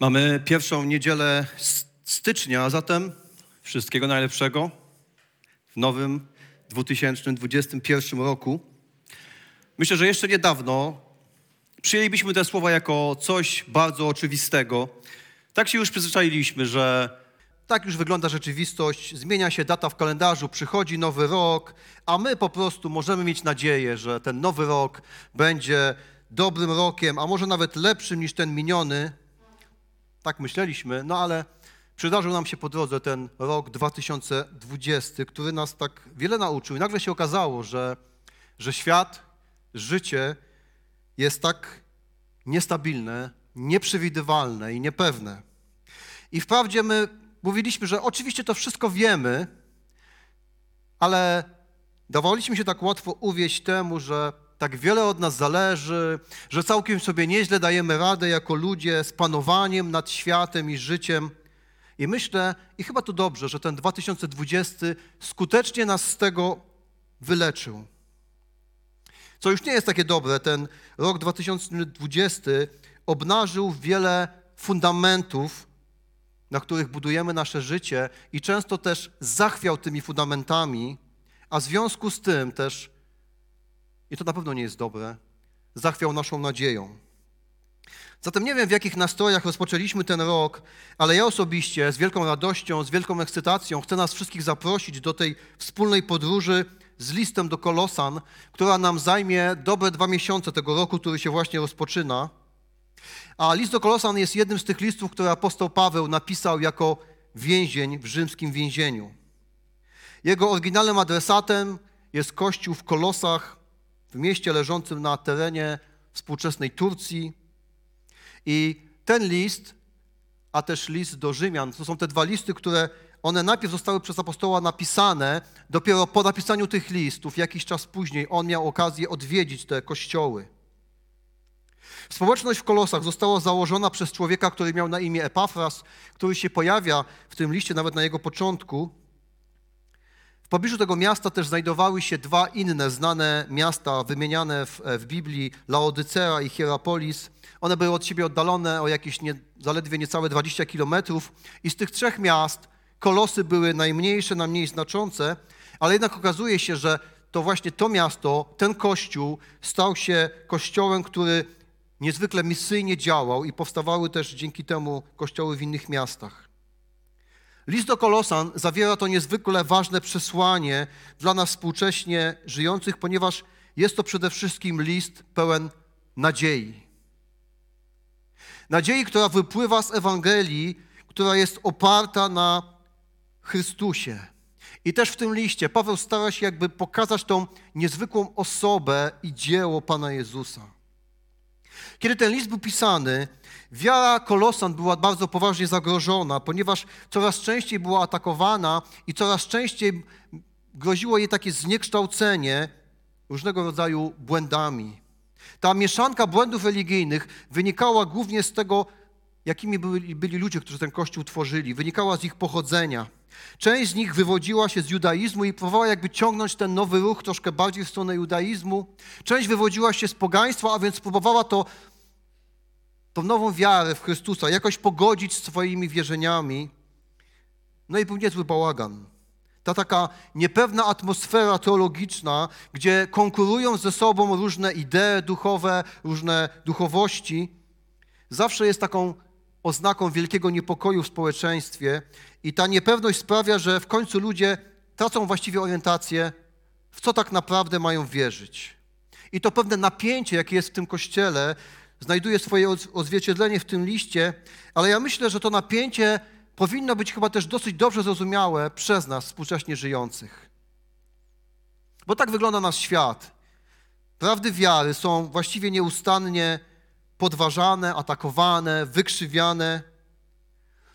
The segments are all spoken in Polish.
Mamy pierwszą niedzielę stycznia, a zatem wszystkiego najlepszego w nowym 2021 roku. Myślę, że jeszcze niedawno przyjęlibyśmy te słowa jako coś bardzo oczywistego. Tak się już przyzwyczailiśmy, że tak już wygląda rzeczywistość, zmienia się data w kalendarzu, przychodzi nowy rok, a my po prostu możemy mieć nadzieję, że ten nowy rok będzie dobrym rokiem, a może nawet lepszym niż ten miniony. Tak myśleliśmy, no ale przydarzył nam się po drodze ten rok 2020, który nas tak wiele nauczył. I nagle się okazało, że, że świat, życie jest tak niestabilne, nieprzewidywalne i niepewne. I wprawdzie my mówiliśmy, że oczywiście to wszystko wiemy, ale dawaliśmy się tak łatwo uwieść temu, że tak wiele od nas zależy, że całkiem sobie nieźle dajemy radę jako ludzie z panowaniem nad światem i życiem. I myślę, i chyba to dobrze, że ten 2020 skutecznie nas z tego wyleczył. Co już nie jest takie dobre, ten rok 2020 obnażył wiele fundamentów, na których budujemy nasze życie i często też zachwiał tymi fundamentami, a w związku z tym też i to na pewno nie jest dobre, zachwiał naszą nadzieją. Zatem nie wiem, w jakich nastrojach rozpoczęliśmy ten rok, ale ja osobiście z wielką radością, z wielką ekscytacją chcę nas wszystkich zaprosić do tej wspólnej podróży z listem do Kolosan, która nam zajmie dobre dwa miesiące tego roku, który się właśnie rozpoczyna. A list do Kolosan jest jednym z tych listów, które apostoł Paweł napisał jako więzień w rzymskim więzieniu. Jego oryginalnym adresatem jest kościół w Kolosach, w mieście leżącym na terenie współczesnej Turcji. I ten list, a też list do Rzymian, to są te dwa listy, które one najpierw zostały przez apostoła napisane, dopiero po napisaniu tych listów, jakiś czas później, on miał okazję odwiedzić te kościoły. Społeczność w Kolosach została założona przez człowieka, który miał na imię Epafras, który się pojawia w tym liście nawet na jego początku. Pobliżu tego miasta też znajdowały się dwa inne znane miasta wymieniane w, w Biblii, Laodycea i Hierapolis. One były od siebie oddalone o jakieś nie, zaledwie niecałe 20 kilometrów i z tych trzech miast kolosy były najmniejsze, najmniej znaczące, ale jednak okazuje się, że to właśnie to miasto, ten kościół stał się kościołem, który niezwykle misyjnie działał i powstawały też dzięki temu kościoły w innych miastach. List do Kolosan zawiera to niezwykle ważne przesłanie dla nas współcześnie żyjących, ponieważ jest to przede wszystkim list pełen nadziei. Nadziei, która wypływa z Ewangelii, która jest oparta na Chrystusie. I też w tym liście Paweł stara się jakby pokazać tą niezwykłą osobę i dzieło Pana Jezusa. Kiedy ten list był pisany, Wiara Kolosan była bardzo poważnie zagrożona, ponieważ coraz częściej była atakowana i coraz częściej groziło jej takie zniekształcenie różnego rodzaju błędami. Ta mieszanka błędów religijnych wynikała głównie z tego, jakimi byli, byli ludzie, którzy ten kościół tworzyli, wynikała z ich pochodzenia. Część z nich wywodziła się z judaizmu i próbowała jakby ciągnąć ten nowy ruch troszkę bardziej w stronę judaizmu. Część wywodziła się z pogaństwa, a więc próbowała to tą nową wiarę w Chrystusa jakoś pogodzić z swoimi wierzeniami. No i był niezły bałagan. Ta taka niepewna atmosfera teologiczna, gdzie konkurują ze sobą różne idee duchowe, różne duchowości, zawsze jest taką oznaką wielkiego niepokoju w społeczeństwie i ta niepewność sprawia, że w końcu ludzie tracą właściwie orientację, w co tak naprawdę mają wierzyć. I to pewne napięcie, jakie jest w tym kościele, znajduje swoje odzwierciedlenie w tym liście, ale ja myślę, że to napięcie powinno być chyba też dosyć dobrze zrozumiałe przez nas, współcześnie żyjących. Bo tak wygląda nasz świat. Prawdy wiary są właściwie nieustannie podważane, atakowane, wykrzywiane.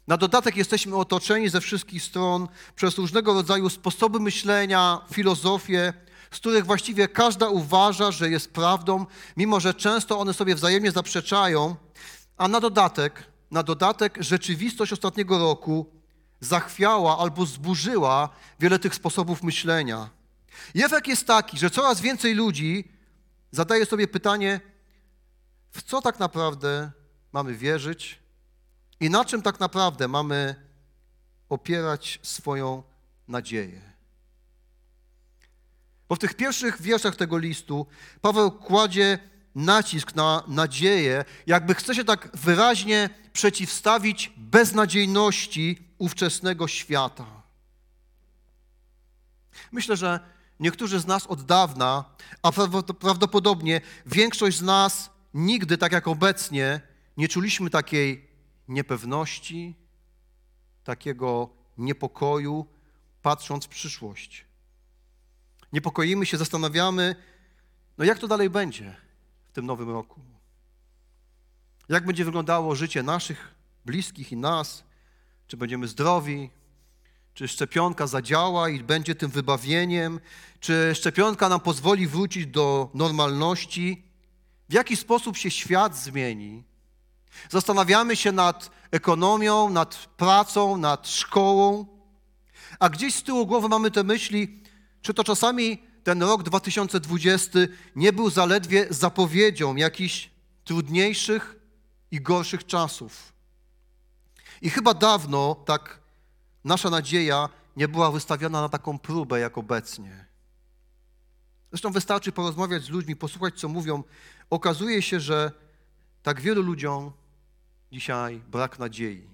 Na dodatek jesteśmy otoczeni ze wszystkich stron przez różnego rodzaju sposoby myślenia, filozofię, z których właściwie każda uważa, że jest prawdą, mimo że często one sobie wzajemnie zaprzeczają, a na dodatek, na dodatek rzeczywistość ostatniego roku zachwiała albo zburzyła wiele tych sposobów myślenia. I efekt jest taki, że coraz więcej ludzi zadaje sobie pytanie, w co tak naprawdę mamy wierzyć, I na czym tak naprawdę mamy opierać swoją nadzieję? Bo w tych pierwszych wierszach tego listu Paweł kładzie nacisk na nadzieję, jakby chce się tak wyraźnie przeciwstawić beznadziejności ówczesnego świata. Myślę, że niektórzy z nas od dawna, a prawdopodobnie większość z nas nigdy, tak jak obecnie, nie czuliśmy takiej niepewności, takiego niepokoju, patrząc w przyszłość. Niepokoimy się, zastanawiamy, no jak to dalej będzie w tym nowym roku? Jak będzie wyglądało życie naszych bliskich i nas? Czy będziemy zdrowi? Czy szczepionka zadziała i będzie tym wybawieniem? Czy szczepionka nam pozwoli wrócić do normalności? W jaki sposób się świat zmieni? Zastanawiamy się nad ekonomią, nad pracą, nad szkołą, a gdzieś z tyłu głowy mamy te myśli, czy to czasami ten rok 2020 nie był zaledwie zapowiedzią jakichś trudniejszych i gorszych czasów. I chyba dawno tak nasza nadzieja nie była wystawiona na taką próbę jak obecnie. Zresztą wystarczy porozmawiać z ludźmi, posłuchać, co mówią. Okazuje się, że tak wielu ludziom dzisiaj brak nadziei.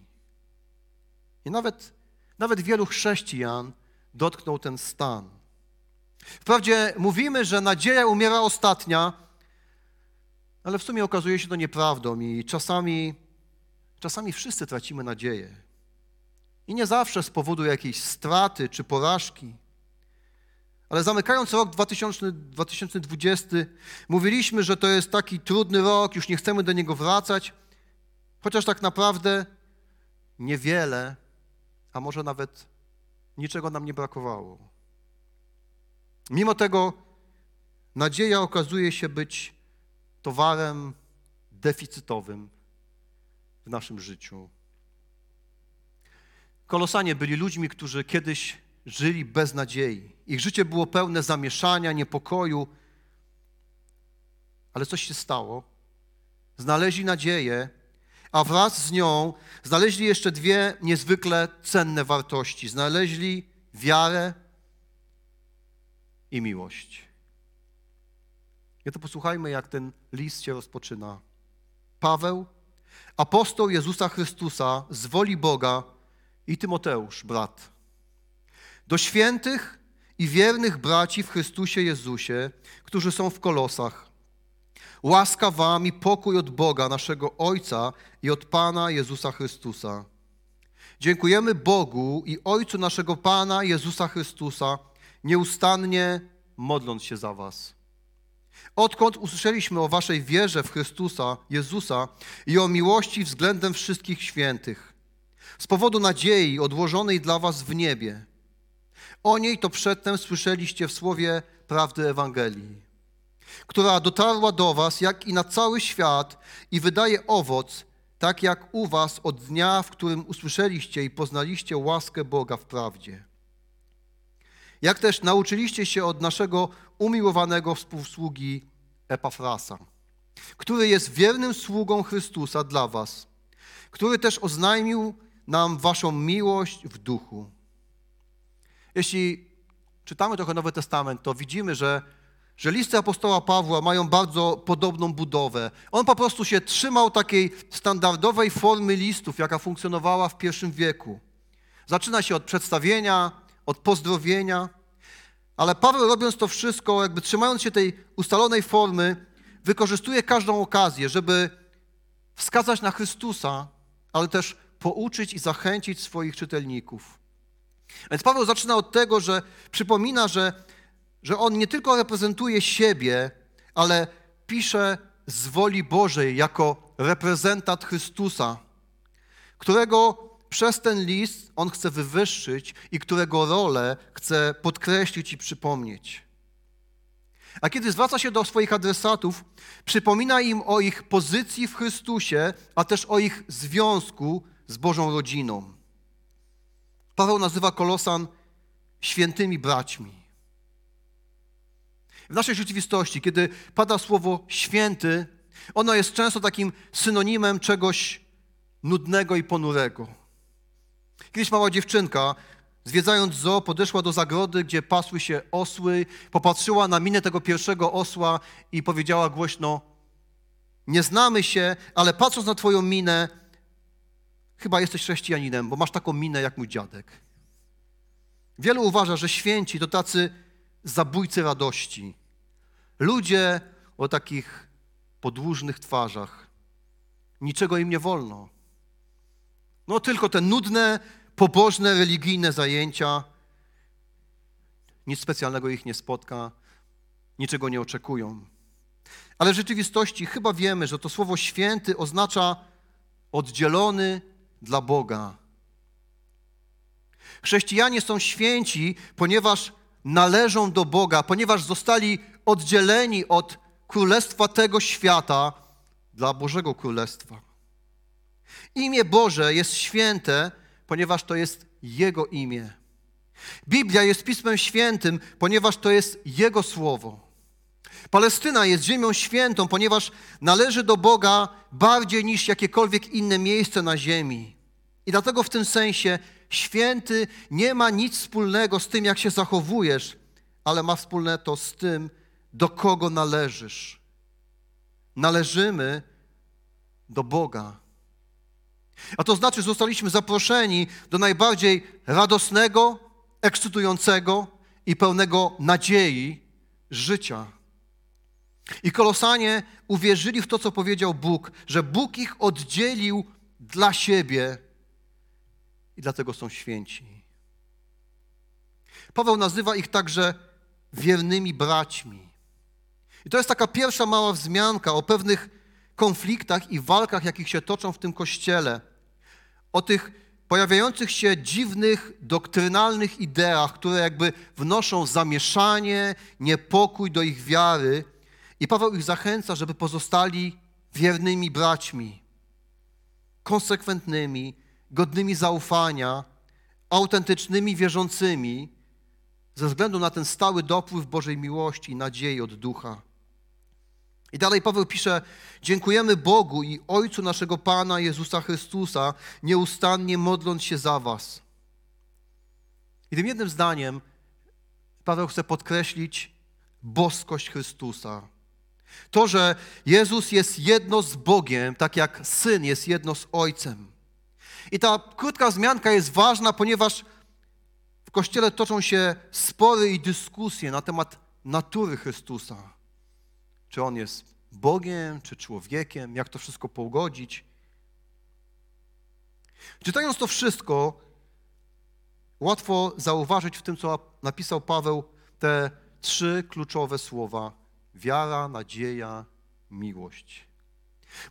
I nawet, nawet wielu chrześcijan dotknął ten stan. Wprawdzie mówimy, że nadzieja umiera ostatnia, ale w sumie okazuje się to nieprawdą i czasami, czasami wszyscy tracimy nadzieję. I nie zawsze z powodu jakiejś straty czy porażki. Ale zamykając rok 2000, 2020, mówiliśmy, że to jest taki trudny rok, już nie chcemy do niego wracać, chociaż tak naprawdę niewiele, a może nawet niczego nam nie brakowało. Mimo tego nadzieja okazuje się być towarem deficytowym w naszym życiu. Kolosanie byli ludźmi, którzy kiedyś żyli bez nadziei. Ich życie było pełne zamieszania, niepokoju, ale coś się stało. Znaleźli nadzieję, a wraz z nią znaleźli jeszcze dwie niezwykle cenne wartości. Znaleźli wiarę i miłość. I to posłuchajmy, jak ten list się rozpoczyna. Paweł, apostoł Jezusa Chrystusa z woli Boga i Tymoteusz, brat. Do świętych i wiernych braci w Chrystusie Jezusie, którzy są w kolosach. Łaska wam i pokój od Boga, naszego Ojca i od Pana Jezusa Chrystusa. Dziękujemy Bogu i Ojcu naszego Pana Jezusa Chrystusa, nieustannie modląc się za was. Odkąd usłyszeliśmy o waszej wierze w Chrystusa, Jezusa i o miłości względem wszystkich świętych, z powodu nadziei odłożonej dla was w niebie. O niej to przedtem słyszeliście w słowie prawdy Ewangelii, która dotarła do was, jak i na cały świat i wydaje owoc, tak jak u was od dnia, w którym usłyszeliście i poznaliście łaskę Boga w prawdzie. Jak też nauczyliście się od naszego umiłowanego współsługi Epafrasa, który jest wiernym sługą Chrystusa dla was, który też oznajmił nam waszą miłość w duchu. Jeśli czytamy trochę Nowy Testament, to widzimy, że, że listy apostoła Pawła mają bardzo podobną budowę. On po prostu się trzymał takiej standardowej formy listów, jaka funkcjonowała w pierwszym wieku. Zaczyna się od przedstawienia, od pozdrowienia, ale Paweł robiąc to wszystko, jakby trzymając się tej ustalonej formy, wykorzystuje każdą okazję, żeby wskazać na Chrystusa, ale też pouczyć i zachęcić swoich czytelników. Więc Paweł zaczyna od tego, że przypomina, że, że on nie tylko reprezentuje siebie, ale pisze z woli Bożej jako reprezentant Chrystusa, którego przez ten list on chce wywyższyć i którego rolę chce podkreślić i przypomnieć. A kiedy zwraca się do swoich adresatów, przypomina im o ich pozycji w Chrystusie, a też o ich związku z Bożą rodziną. Paweł nazywa Kolosan świętymi braćmi. W naszej rzeczywistości, kiedy pada słowo święty, ono jest często takim synonimem czegoś nudnego i ponurego. Kiedyś mała dziewczynka, zwiedzając zoo, podeszła do zagrody, gdzie pasły się osły, popatrzyła na minę tego pierwszego osła i powiedziała głośno: Nie znamy się, ale patrząc na Twoją minę, chyba jesteś chrześcijaninem, bo masz taką minę jak mój dziadek. Wielu uważa, że święci to tacy zabójcy radości. Ludzie o takich podłużnych twarzach. Niczego im nie wolno. No tylko te nudne, pobożne, religijne zajęcia. Nic specjalnego ich nie spotka, niczego nie oczekują. Ale w rzeczywistości chyba wiemy, że to słowo święty oznacza oddzielony dla Boga. Chrześcijanie są święci, ponieważ należą do Boga, ponieważ zostali oddzieleni od królestwa tego świata dla Bożego Królestwa. Imię Boże jest święte, ponieważ to jest Jego imię. Biblia jest Pismem Świętym, ponieważ to jest Jego Słowo. Palestyna jest ziemią świętą, ponieważ należy do Boga bardziej niż jakiekolwiek inne miejsce na ziemi. I dlatego w tym sensie święty nie ma nic wspólnego z tym, jak się zachowujesz, ale ma wspólne to z tym, do kogo należysz. Należymy do Boga. A to znaczy, że zostaliśmy zaproszeni do najbardziej radosnego, ekscytującego i pełnego nadziei życia. I kolosanie uwierzyli w to, co powiedział Bóg, że Bóg ich oddzielił dla siebie i dlatego są święci. Paweł nazywa ich także wiernymi braćmi. I to jest taka pierwsza mała wzmianka o pewnych konfliktach i walkach, jakich się toczą w tym kościele. O tych pojawiających się dziwnych, doktrynalnych ideach, które jakby wnoszą zamieszanie, niepokój do ich wiary. I Paweł ich zachęca, żeby pozostali wiernymi braćmi, konsekwentnymi, godnymi zaufania, autentycznymi wierzącymi, ze względu na ten stały dopływ Bożej miłości i nadziei od ducha. I dalej Paweł pisze: Dziękujemy Bogu i Ojcu naszego Pana Jezusa Chrystusa, nieustannie modląc się za Was. I tym jednym zdaniem Paweł chce podkreślić boskość Chrystusa. To, że Jezus jest jedno z Bogiem, tak jak syn jest jedno z Ojcem. I ta krótka wzmianka jest ważna, ponieważ w Kościele toczą się spory i dyskusje na temat natury Chrystusa. Czy On jest Bogiem, czy człowiekiem, jak to wszystko pogodzić. Czytając to wszystko, łatwo zauważyć w tym, co napisał Paweł, te trzy kluczowe słowa: wiara, nadzieja, miłość.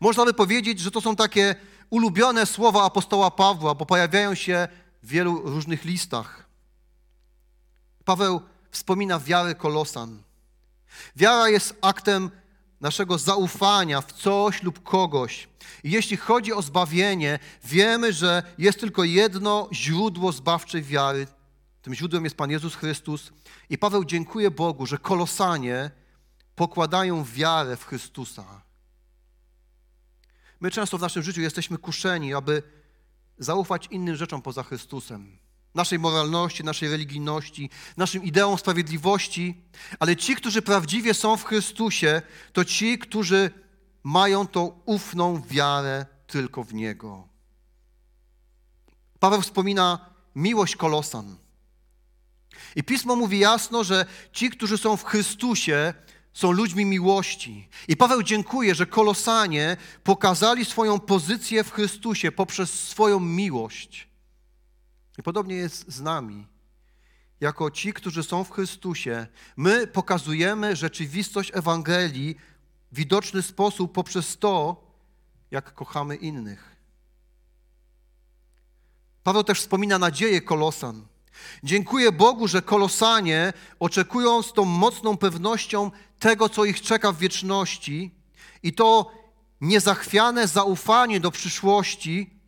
Można by powiedzieć, że to są takie ulubione słowa apostoła Pawła, bo pojawiają się w wielu różnych listach. Paweł wspomina wiarę Kolosan. Wiara jest aktem naszego zaufania w coś lub kogoś. I jeśli chodzi o zbawienie, wiemy, że jest tylko jedno źródło zbawczej wiary. Tym źródłem jest Pan Jezus Chrystus. I Paweł dziękuję Bogu, że kolosanie pokładają wiarę w Chrystusa. My często w naszym życiu jesteśmy kuszeni, aby zaufać innym rzeczom poza Chrystusem naszej moralności, naszej religijności, naszym ideom sprawiedliwości, ale ci, którzy prawdziwie są w Chrystusie, to ci, którzy mają tą ufną wiarę tylko w Niego. Paweł wspomina miłość Kolosan. I Pismo mówi jasno, że ci, którzy są w Chrystusie, są ludźmi miłości. I Paweł dziękuję, że Kolosanie pokazali swoją pozycję w Chrystusie poprzez swoją miłość. I podobnie jest z nami. Jako ci, którzy są w Chrystusie, my pokazujemy rzeczywistość Ewangelii w widoczny sposób poprzez to, jak kochamy innych. Paweł też wspomina nadzieję Kolosan. Dziękuję Bogu, że Kolosanie oczekują z tą mocną pewnością tego, co ich czeka w wieczności i to niezachwiane zaufanie do przyszłości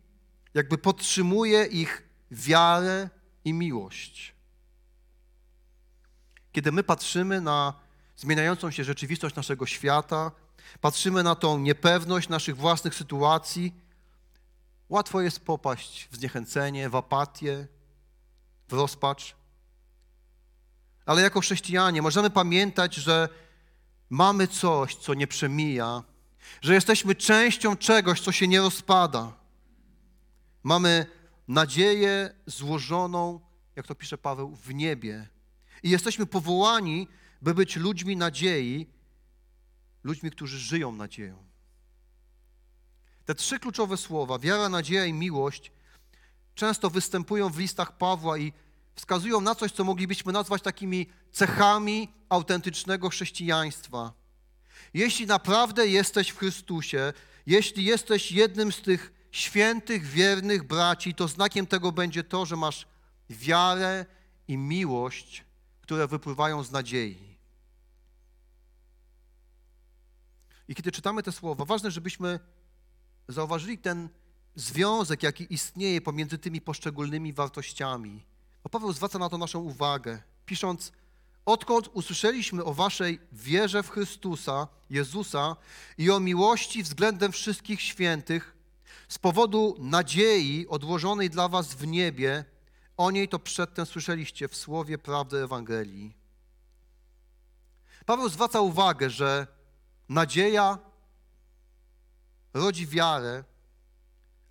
jakby podtrzymuje ich wiarę i miłość. Kiedy my patrzymy na zmieniającą się rzeczywistość naszego świata, patrzymy na tą niepewność naszych własnych sytuacji, Łatwo jest popaść w zniechęcenie, w apatię, w rozpacz. Ale jako chrześcijanie możemy pamiętać, że mamy coś, co nie przemija, że jesteśmy częścią czegoś, co się nie rozpada. Mamy nadzieję złożoną, jak to pisze Paweł, w niebie. I jesteśmy powołani, by być ludźmi nadziei, ludźmi, którzy żyją nadzieją. Te trzy kluczowe słowa, wiara, nadzieja i miłość, często występują w listach Pawła i wskazują na coś, co moglibyśmy nazwać takimi cechami autentycznego chrześcijaństwa. Jeśli naprawdę jesteś w Chrystusie, jeśli jesteś jednym z tych świętych, wiernych braci, to znakiem tego będzie to, że masz wiarę i miłość, które wypływają z nadziei. I kiedy czytamy te słowa, ważne, żebyśmy zauważyli ten związek, jaki istnieje pomiędzy tymi poszczególnymi wartościami. Bo Paweł zwraca na to naszą uwagę, pisząc: Odkąd usłyszeliśmy o Waszej wierze w Chrystusa, Jezusa i o miłości względem wszystkich świętych, z powodu nadziei odłożonej dla Was w niebie, o niej to przedtem słyszeliście w słowie prawdy Ewangelii. Paweł zwraca uwagę, że nadzieja rodzi wiarę,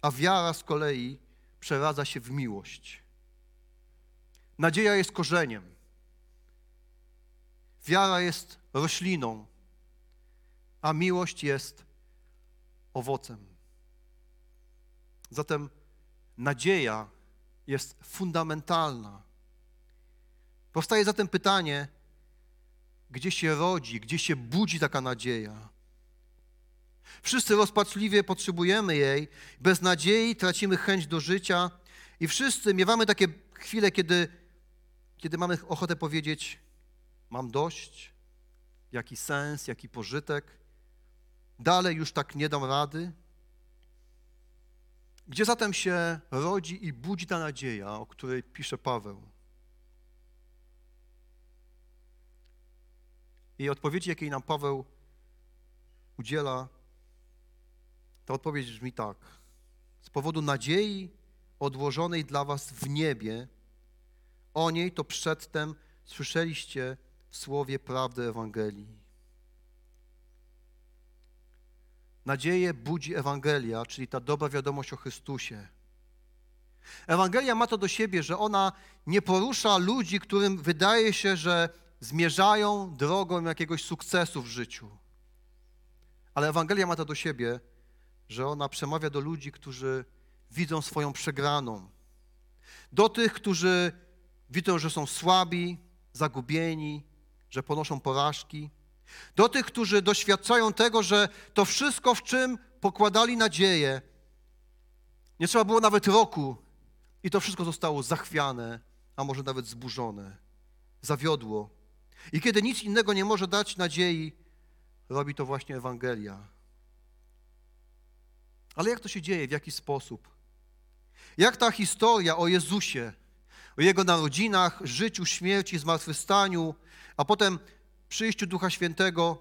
a wiara z kolei przeradza się w miłość. Nadzieja jest korzeniem. Wiara jest rośliną, a miłość jest owocem. Zatem nadzieja jest fundamentalna. Powstaje zatem pytanie, gdzie się rodzi, gdzie się budzi taka nadzieja? Wszyscy rozpaczliwie potrzebujemy jej, bez nadziei tracimy chęć do życia i wszyscy miewamy takie chwile, kiedy, kiedy mamy ochotę powiedzieć: Mam dość, jaki sens, jaki pożytek, dalej już tak nie dam rady. Gdzie zatem się rodzi i budzi ta nadzieja, o której pisze Paweł? I odpowiedzi, jakiej nam Paweł udziela, ta odpowiedź brzmi tak. Z powodu nadziei odłożonej dla was w niebie, o niej to przedtem słyszeliście w słowie prawdy Ewangelii. Nadzieję budzi Ewangelia, czyli ta dobra wiadomość o Chrystusie. Ewangelia ma to do siebie, że ona nie porusza ludzi, którym wydaje się, że zmierzają drogą jakiegoś sukcesu w życiu. Ale Ewangelia ma to do siebie, że ona przemawia do ludzi, którzy widzą swoją przegraną. Do tych, którzy widzą, że są słabi, zagubieni, że ponoszą porażki. Do tych, którzy doświadczają tego, że to wszystko, w czym pokładali nadzieję, nie trzeba było nawet roku i to wszystko zostało zachwiane, a może nawet zburzone, zawiodło. I kiedy nic innego nie może dać nadziei, robi to właśnie Ewangelia. Ale jak to się dzieje, w jaki sposób? Jak ta historia o Jezusie, o Jego narodzinach, życiu, śmierci, zmartwychwstaniu, a potem przyjściu Ducha Świętego,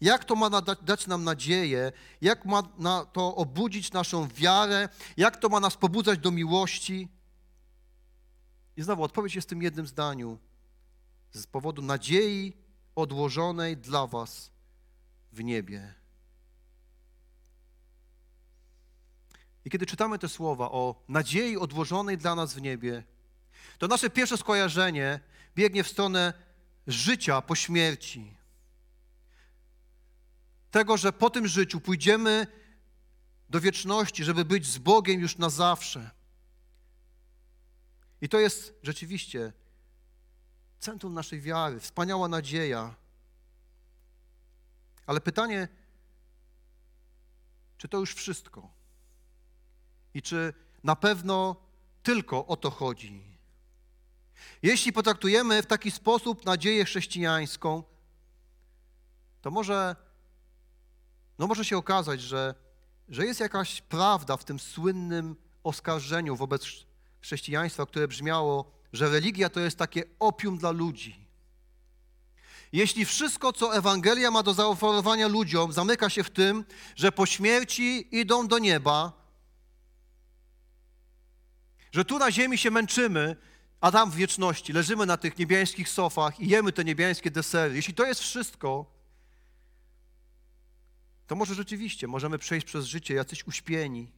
jak to ma dać nam nadzieję, jak ma na to obudzić naszą wiarę, jak to ma nas pobudzać do miłości? I znowu odpowiedź jest w tym jednym zdaniu. Z powodu nadziei odłożonej dla Was w niebie. I kiedy czytamy te słowa o nadziei odłożonej dla nas w niebie, to nasze pierwsze skojarzenie biegnie w stronę życia po śmierci. Tego, że po tym życiu pójdziemy do wieczności, żeby być z Bogiem już na zawsze. I to jest rzeczywiście centrum naszej wiary, wspaniała nadzieja. Ale pytanie, czy to już wszystko? I czy na pewno tylko o to chodzi? Jeśli potraktujemy w taki sposób nadzieję chrześcijańską, to może, no może się okazać, że, że jest jakaś prawda w tym słynnym oskarżeniu wobec chrześcijaństwa, które brzmiało, że religia to jest takie opium dla ludzi. Jeśli wszystko, co Ewangelia ma do zaoferowania ludziom, zamyka się w tym, że po śmierci idą do nieba, Że tu na ziemi się męczymy, a tam w wieczności leżymy na tych niebiańskich sofach i jemy te niebiańskie desery. Jeśli to jest wszystko, to może rzeczywiście możemy przejść przez życie jacyś uśpieni,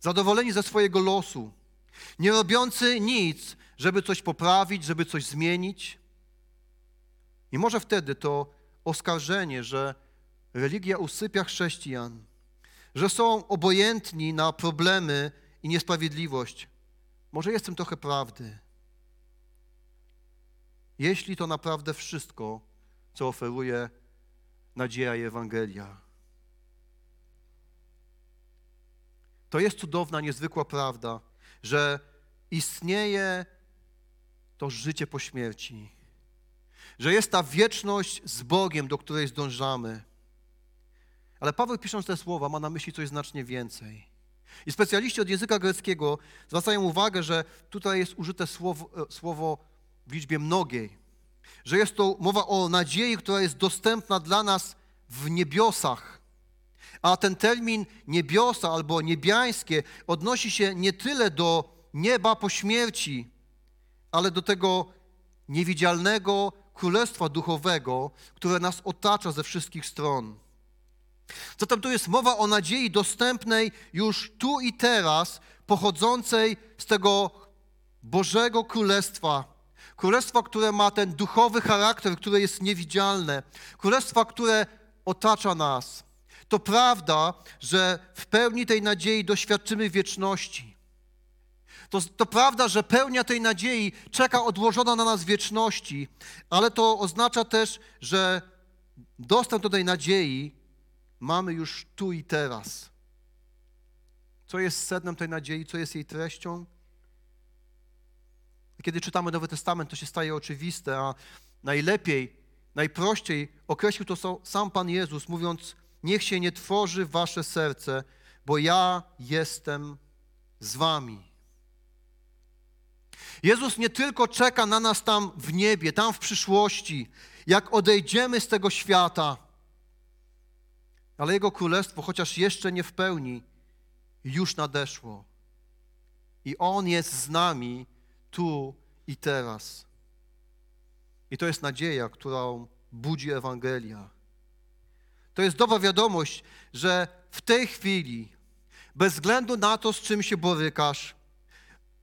zadowoleni ze swojego losu, nie robiący nic, żeby coś poprawić, żeby coś zmienić. I może wtedy to oskarżenie, że religia usypia chrześcijan, że są obojętni na problemy i niesprawiedliwość. Może jest w tym trochę prawdy. Jeśli to naprawdę wszystko, co oferuje nadzieja i Ewangelia. To jest cudowna, niezwykła prawda, że istnieje to życie po śmierci, że jest ta wieczność z Bogiem, do której zdążamy. Ale Paweł pisząc te słowa ma na myśli coś znacznie więcej. I specjaliści od języka greckiego zwracają uwagę, że tutaj jest użyte słowo, e, słowo w liczbie mnogiej, że jest to mowa o nadziei, która jest dostępna dla nas w niebiosach. A ten termin niebiosa albo niebiańskie odnosi się nie tyle do nieba po śmierci, ale do tego niewidzialnego królestwa duchowego, które nas otacza ze wszystkich stron. Zatem tu jest mowa o nadziei dostępnej już tu i teraz, pochodzącej z tego Bożego Królestwa. Królestwa, które ma ten duchowy charakter, które jest niewidzialne. Królestwa, które otacza nas. To prawda, że w pełni tej nadziei doświadczymy wieczności. To, to prawda, że pełnia tej nadziei czeka odłożona na nas wieczności, ale to oznacza też, że dostęp do tej nadziei mamy już tu i teraz. Co jest sednem tej nadziei, co jest jej treścią? Kiedy czytamy Nowy Testament, to się staje oczywiste, a najlepiej, najprościej określił to sam Pan Jezus, mówiąc: Niech się nie tworzy wasze serce, bo ja jestem z wami. Jezus nie tylko czeka na nas tam w niebie, tam w przyszłości, jak odejdziemy z tego świata, ale Jego królestwo, chociaż jeszcze nie w pełni, już nadeszło. I On jest z nami tu i teraz. I to jest nadzieja, którą budzi Ewangelia. To jest dobra wiadomość, że w tej chwili, bez względu na to, z czym się borykasz,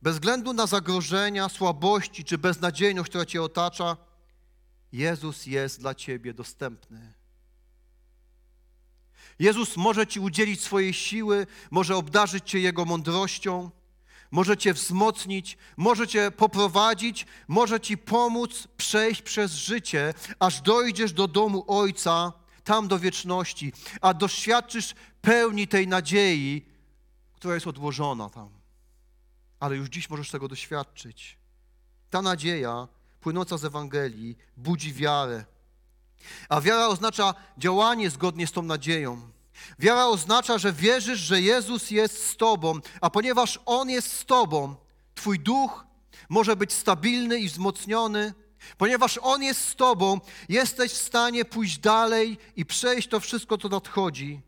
bez względu na zagrożenia, słabości czy beznadziejność, która Cię otacza, Jezus jest dla Ciebie dostępny. Jezus może Ci udzielić swojej siły, może obdarzyć Cię Jego mądrością, może Cię wzmocnić, może Cię poprowadzić, może Ci pomóc przejść przez życie, aż dojdziesz do domu Ojca, tam do wieczności, a doświadczysz pełni tej nadziei, która jest odłożona tam. Ale już dziś możesz tego doświadczyć. Ta nadzieja płynąca z Ewangelii budzi wiarę. A wiara oznacza działanie zgodnie z tą nadzieją. Wiara oznacza, że wierzysz, że Jezus jest z Tobą, a ponieważ On jest z Tobą, Twój duch może być stabilny i wzmocniony. Ponieważ On jest z Tobą, jesteś w stanie pójść dalej i przejść to wszystko, co nadchodzi.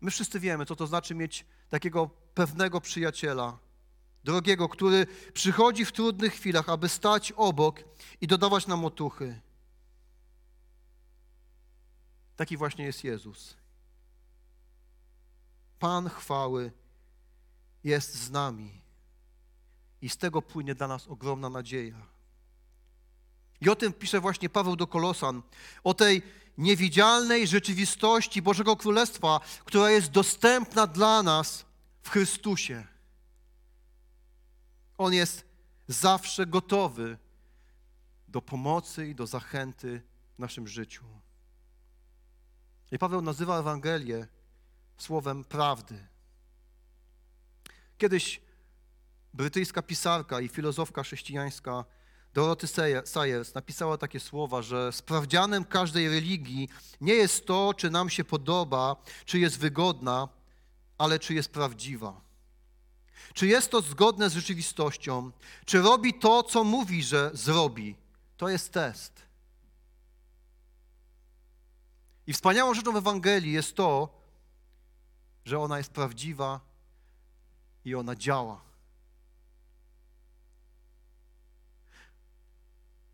My wszyscy wiemy, co to znaczy mieć takiego pewnego przyjaciela, drogiego, który przychodzi w trudnych chwilach, aby stać obok i dodawać nam otuchy. Taki właśnie jest Jezus. Pan chwały jest z nami. I z tego płynie dla nas ogromna nadzieja. I o tym pisze właśnie Paweł do Kolosan, o tej niewidzialnej rzeczywistości Bożego Królestwa, która jest dostępna dla nas w Chrystusie. On jest zawsze gotowy do pomocy i do zachęty w naszym życiu. I Paweł nazywa Ewangelię słowem prawdy. Kiedyś brytyjska pisarka i filozofka chrześcijańska Dorothy Sayers napisała takie słowa, że sprawdzianem każdej religii nie jest to, czy nam się podoba, czy jest wygodna, ale czy jest prawdziwa. Czy jest to zgodne z rzeczywistością, czy robi to, co mówi, że zrobi. To jest test. I wspaniałą rzeczą w Ewangelii jest to, że ona jest prawdziwa i ona działa.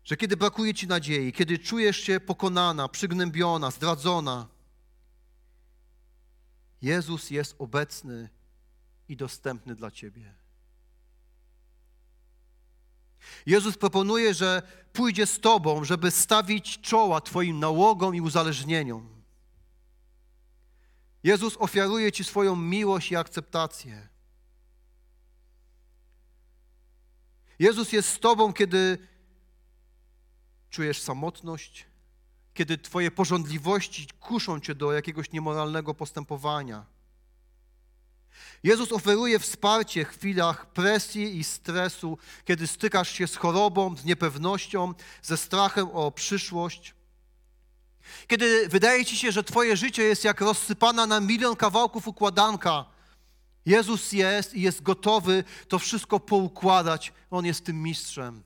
Że kiedy brakuje ci nadziei, kiedy czujesz się pokonana, przygnębiona, zdradzona, Jezus jest obecny i dostępny dla ciebie. Jezus proponuje, że pójdzie z Tobą, żeby stawić czoła Twoim nałogom i uzależnieniom. Jezus ofiaruje Ci swoją miłość i akceptację. Jezus jest z Tobą, kiedy czujesz samotność, kiedy Twoje porządliwości kuszą Cię do jakiegoś niemoralnego postępowania. Jezus oferuje wsparcie w chwilach presji i stresu, kiedy stykasz się z chorobą, z niepewnością, ze strachem o przyszłość. Kiedy wydaje ci się, że Twoje życie jest jak rozsypana na milion kawałków układanka, Jezus jest i jest gotowy to wszystko poukładać. On jest tym mistrzem.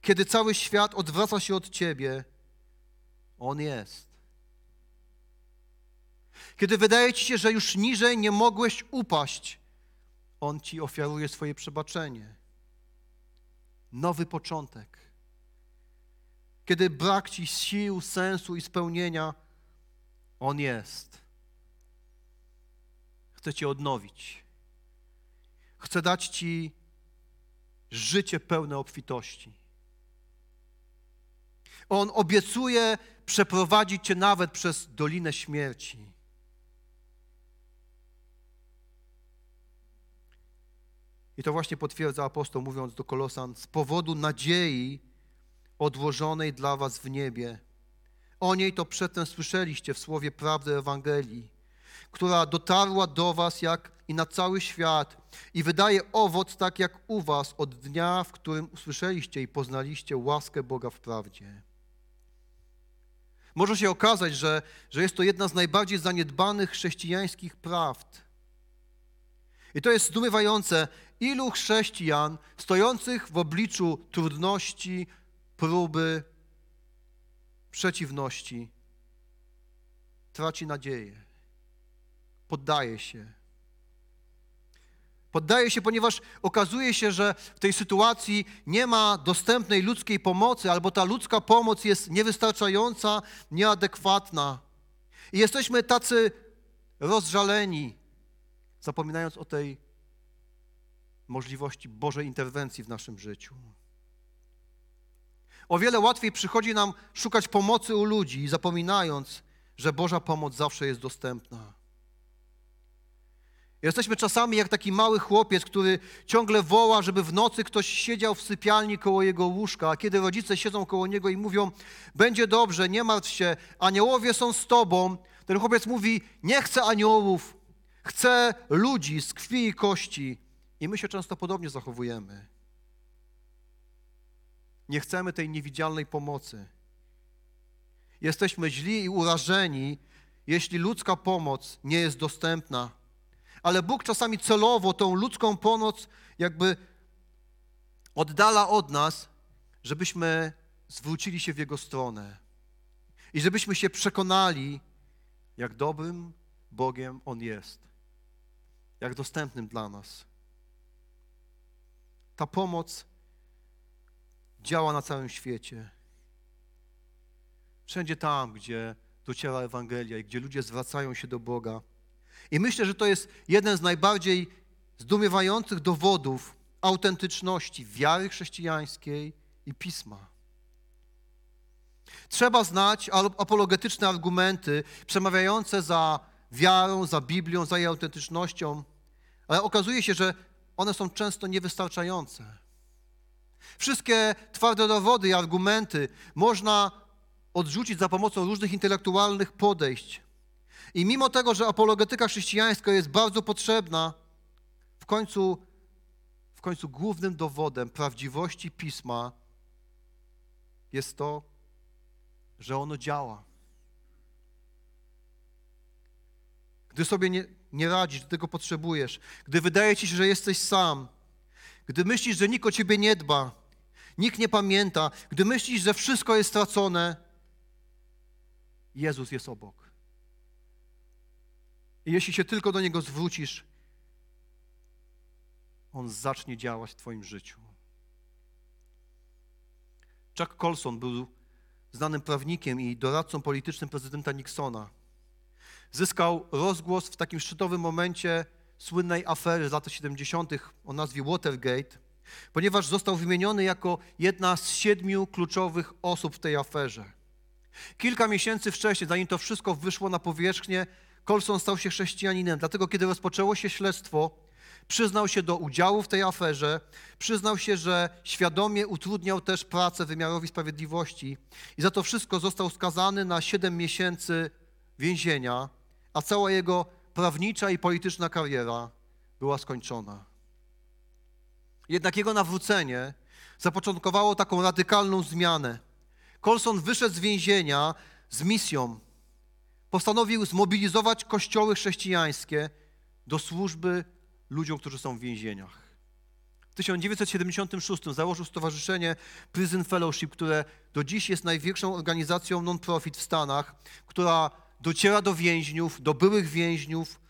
Kiedy cały świat odwraca się od Ciebie, On jest. Kiedy wydaje ci się, że już niżej nie mogłeś upaść, On ci ofiaruje swoje przebaczenie. Nowy początek. Kiedy brak ci sił, sensu i spełnienia, On jest. Chce cię odnowić. Chce dać ci życie pełne obfitości. On obiecuje przeprowadzić cię nawet przez dolinę śmierci. I to właśnie potwierdza apostoł, mówiąc do Kolosan, z powodu nadziei odłożonej dla was w niebie. O niej to przedtem słyszeliście w słowie prawdy Ewangelii, która dotarła do was jak i na cały świat i wydaje owoc tak jak u was od dnia, w którym usłyszeliście i poznaliście łaskę Boga w prawdzie. Może się okazać, że, że jest to jedna z najbardziej zaniedbanych chrześcijańskich prawd. I to jest zdumiewające, ilu chrześcijan stojących w obliczu trudności, próby, przeciwności traci nadzieję, poddaje się. Poddaje się, ponieważ okazuje się, że w tej sytuacji nie ma dostępnej ludzkiej pomocy, albo ta ludzka pomoc jest niewystarczająca, nieadekwatna. I jesteśmy tacy rozżaleni, zapominając o tej możliwości Bożej interwencji w naszym życiu. O wiele łatwiej przychodzi nam szukać pomocy u ludzi, zapominając, że Boża pomoc zawsze jest dostępna. Jesteśmy czasami jak taki mały chłopiec, który ciągle woła, żeby w nocy ktoś siedział w sypialni koło jego łóżka, a kiedy rodzice siedzą koło niego i mówią: Będzie dobrze, nie martw się, aniołowie są z tobą, ten chłopiec mówi: Nie chcę aniołów, chcę ludzi z krwi i kości. I my się często podobnie zachowujemy. Nie chcemy tej niewidzialnej pomocy. Jesteśmy źli i urażeni, jeśli ludzka pomoc nie jest dostępna. Ale Bóg czasami celowo tą ludzką pomoc jakby oddala od nas, żebyśmy zwrócili się w Jego stronę i żebyśmy się przekonali, jak dobrym Bogiem On jest, jak dostępnym dla nas. Ta pomoc działa na całym świecie. Wszędzie tam, gdzie dociera Ewangelia i gdzie ludzie zwracają się do Boga. I myślę, że to jest jeden z najbardziej zdumiewających dowodów autentyczności wiary chrześcijańskiej i pisma. Trzeba znać apologetyczne argumenty przemawiające za wiarą, za Biblią, za jej autentycznością, ale okazuje się, że one są często niewystarczające. Wszystkie twarde dowody i argumenty można odrzucić za pomocą różnych intelektualnych podejść. I mimo tego, że apologetyka chrześcijańska jest bardzo potrzebna, w końcu, w końcu głównym dowodem prawdziwości pisma jest to, że ono działa. Gdy sobie nie, nie radzisz, gdy tego potrzebujesz, gdy wydaje ci się, że jesteś sam, gdy myślisz, że nikt o ciebie nie dba, nikt nie pamięta, gdy myślisz, że wszystko jest stracone, Jezus jest obok. I jeśli się tylko do Niego zwrócisz, On zacznie działać w Twoim życiu. Chuck Colson był znanym prawnikiem i doradcą politycznym prezydenta Nixona. Zyskał rozgłos w takim szczytowym momencie słynnej afery z lat 70. o nazwie Watergate, ponieważ został wymieniony jako jedna z siedmiu kluczowych osób w tej aferze. Kilka miesięcy wcześniej, zanim to wszystko wyszło na powierzchnię, Colson stał się chrześcijaninem. Dlatego, kiedy rozpoczęło się śledztwo, przyznał się do udziału w tej aferze, przyznał się, że świadomie utrudniał też pracę wymiarowi sprawiedliwości i za to wszystko został skazany na 7 miesięcy więzienia, a cała jego prawnicza i polityczna kariera była skończona. Jednak jego nawrócenie zapoczątkowało taką radykalną zmianę. Colson wyszedł z więzienia z misją. Postanowił zmobilizować kościoły chrześcijańskie do służby ludziom, którzy są w więzieniach. W 1976 założył stowarzyszenie Prison Fellowship, które do dziś jest największą organizacją non-profit w Stanach, która dociera do więźniów, do byłych więźniów,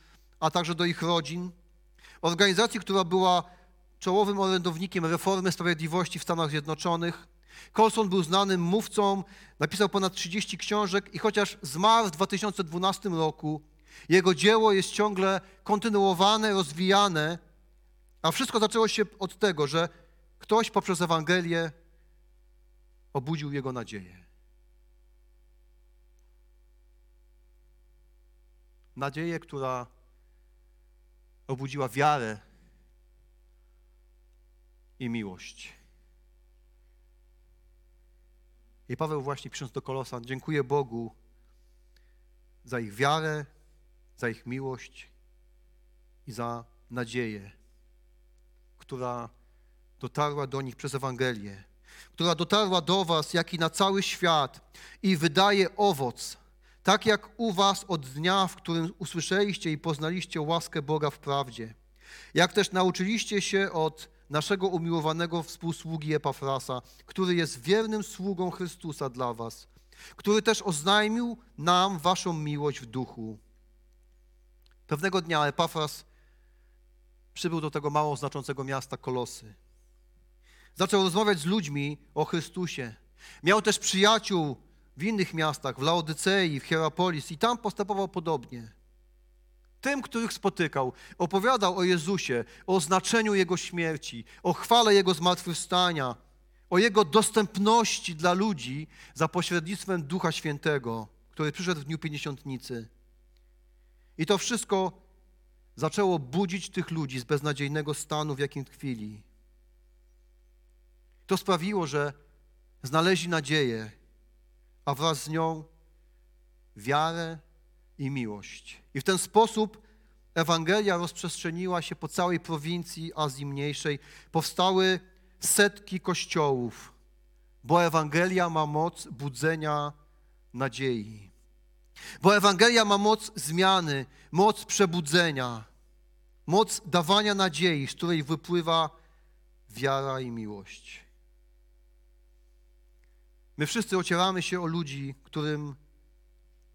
a także do ich rodzin. Organizacji, która była czołowym orędownikiem reformy sprawiedliwości w Stanach Zjednoczonych. Colson był znanym mówcą, napisał ponad 30 książek i chociaż zmarł w 2012 roku, jego dzieło jest ciągle kontynuowane, rozwijane, a wszystko zaczęło się od tego, że ktoś poprzez Ewangelię obudził jego nadzieję. Nadzieję, która obudziła wiarę i miłość. I Paweł właśnie pisząc do Kolosan, dziękuję Bogu za ich wiarę, za ich miłość i za nadzieję, która dotarła do nich przez Ewangelię, która dotarła do Was, jak i na cały świat i wydaje owoc, tak jak u Was od dnia, w którym usłyszeliście i poznaliście łaskę Boga w prawdzie, jak też nauczyliście się od naszego umiłowanego współsługi Epafrasa, który jest wiernym sługą Chrystusa dla Was, który też oznajmił nam Waszą miłość w duchu. Pewnego dnia Epafras przybył do tego mało znaczącego miasta Kolosy. Zaczął rozmawiać z ludźmi o Chrystusie. Miał też przyjaciół w innych miastach, w Laodycei, w Hierapolis i tam postępował podobnie. Tym, których spotykał, opowiadał o Jezusie, o znaczeniu Jego śmierci, o chwale Jego zmartwychwstania, o Jego dostępności dla ludzi za pośrednictwem Ducha Świętego, który przyszedł w dniu Pięćdziesiątnicy. I to wszystko zaczęło budzić tych ludzi z beznadziejnego stanu, w jakim tkwili. To sprawiło, że znaleźli nadzieję, a wraz z nią wiarę i miłość. I w ten sposób Ewangelia rozprzestrzeniła się po całej prowincji Azji Mniejszej. Powstały setki kościołów, bo Ewangelia ma moc budzenia nadziei. Bo Ewangelia ma moc zmiany, moc przebudzenia, moc dawania nadziei, z której wypływa wiara i miłość. My wszyscy ocieramy się o ludzi, którym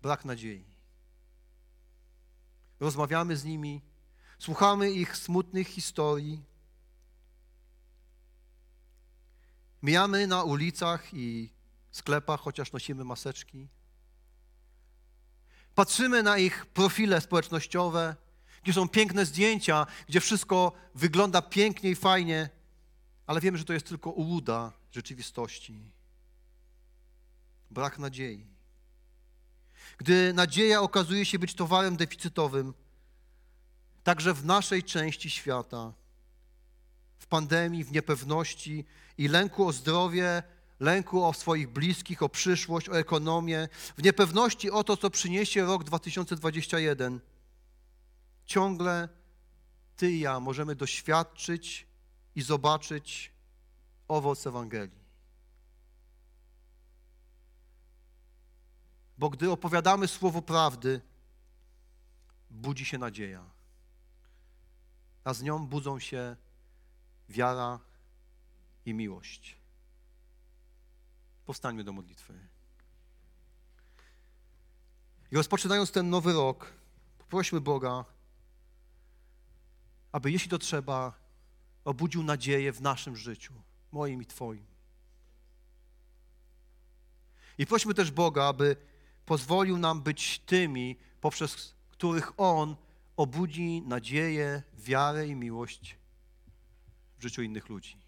brak nadziei. Rozmawiamy z nimi, słuchamy ich smutnych historii. Mijamy na ulicach i sklepach, chociaż nosimy maseczki. Patrzymy na ich profile społecznościowe, gdzie są piękne zdjęcia, gdzie wszystko wygląda pięknie i fajnie, ale wiemy, że to jest tylko ułuda rzeczywistości. Brak nadziei. Gdy nadzieja okazuje się być towarem deficytowym, także w naszej części świata, w pandemii, w niepewności i lęku o zdrowie, lęku o swoich bliskich, o przyszłość, o ekonomię, w niepewności o to, co przyniesie rok 2021, ciągle Ty i ja możemy doświadczyć i zobaczyć owoc Ewangelii. Bo gdy opowiadamy słowo prawdy, budzi się nadzieja, a z nią budzą się wiara i miłość. Powstańmy do modlitwy. I rozpoczynając ten nowy rok, prośmy Boga, aby jeśli to trzeba, obudził nadzieję w naszym życiu, moim i Twoim. I prośmy też Boga, aby pozwolił nam być tymi, poprzez których On obudzi nadzieję, wiarę i miłość w życiu innych ludzi.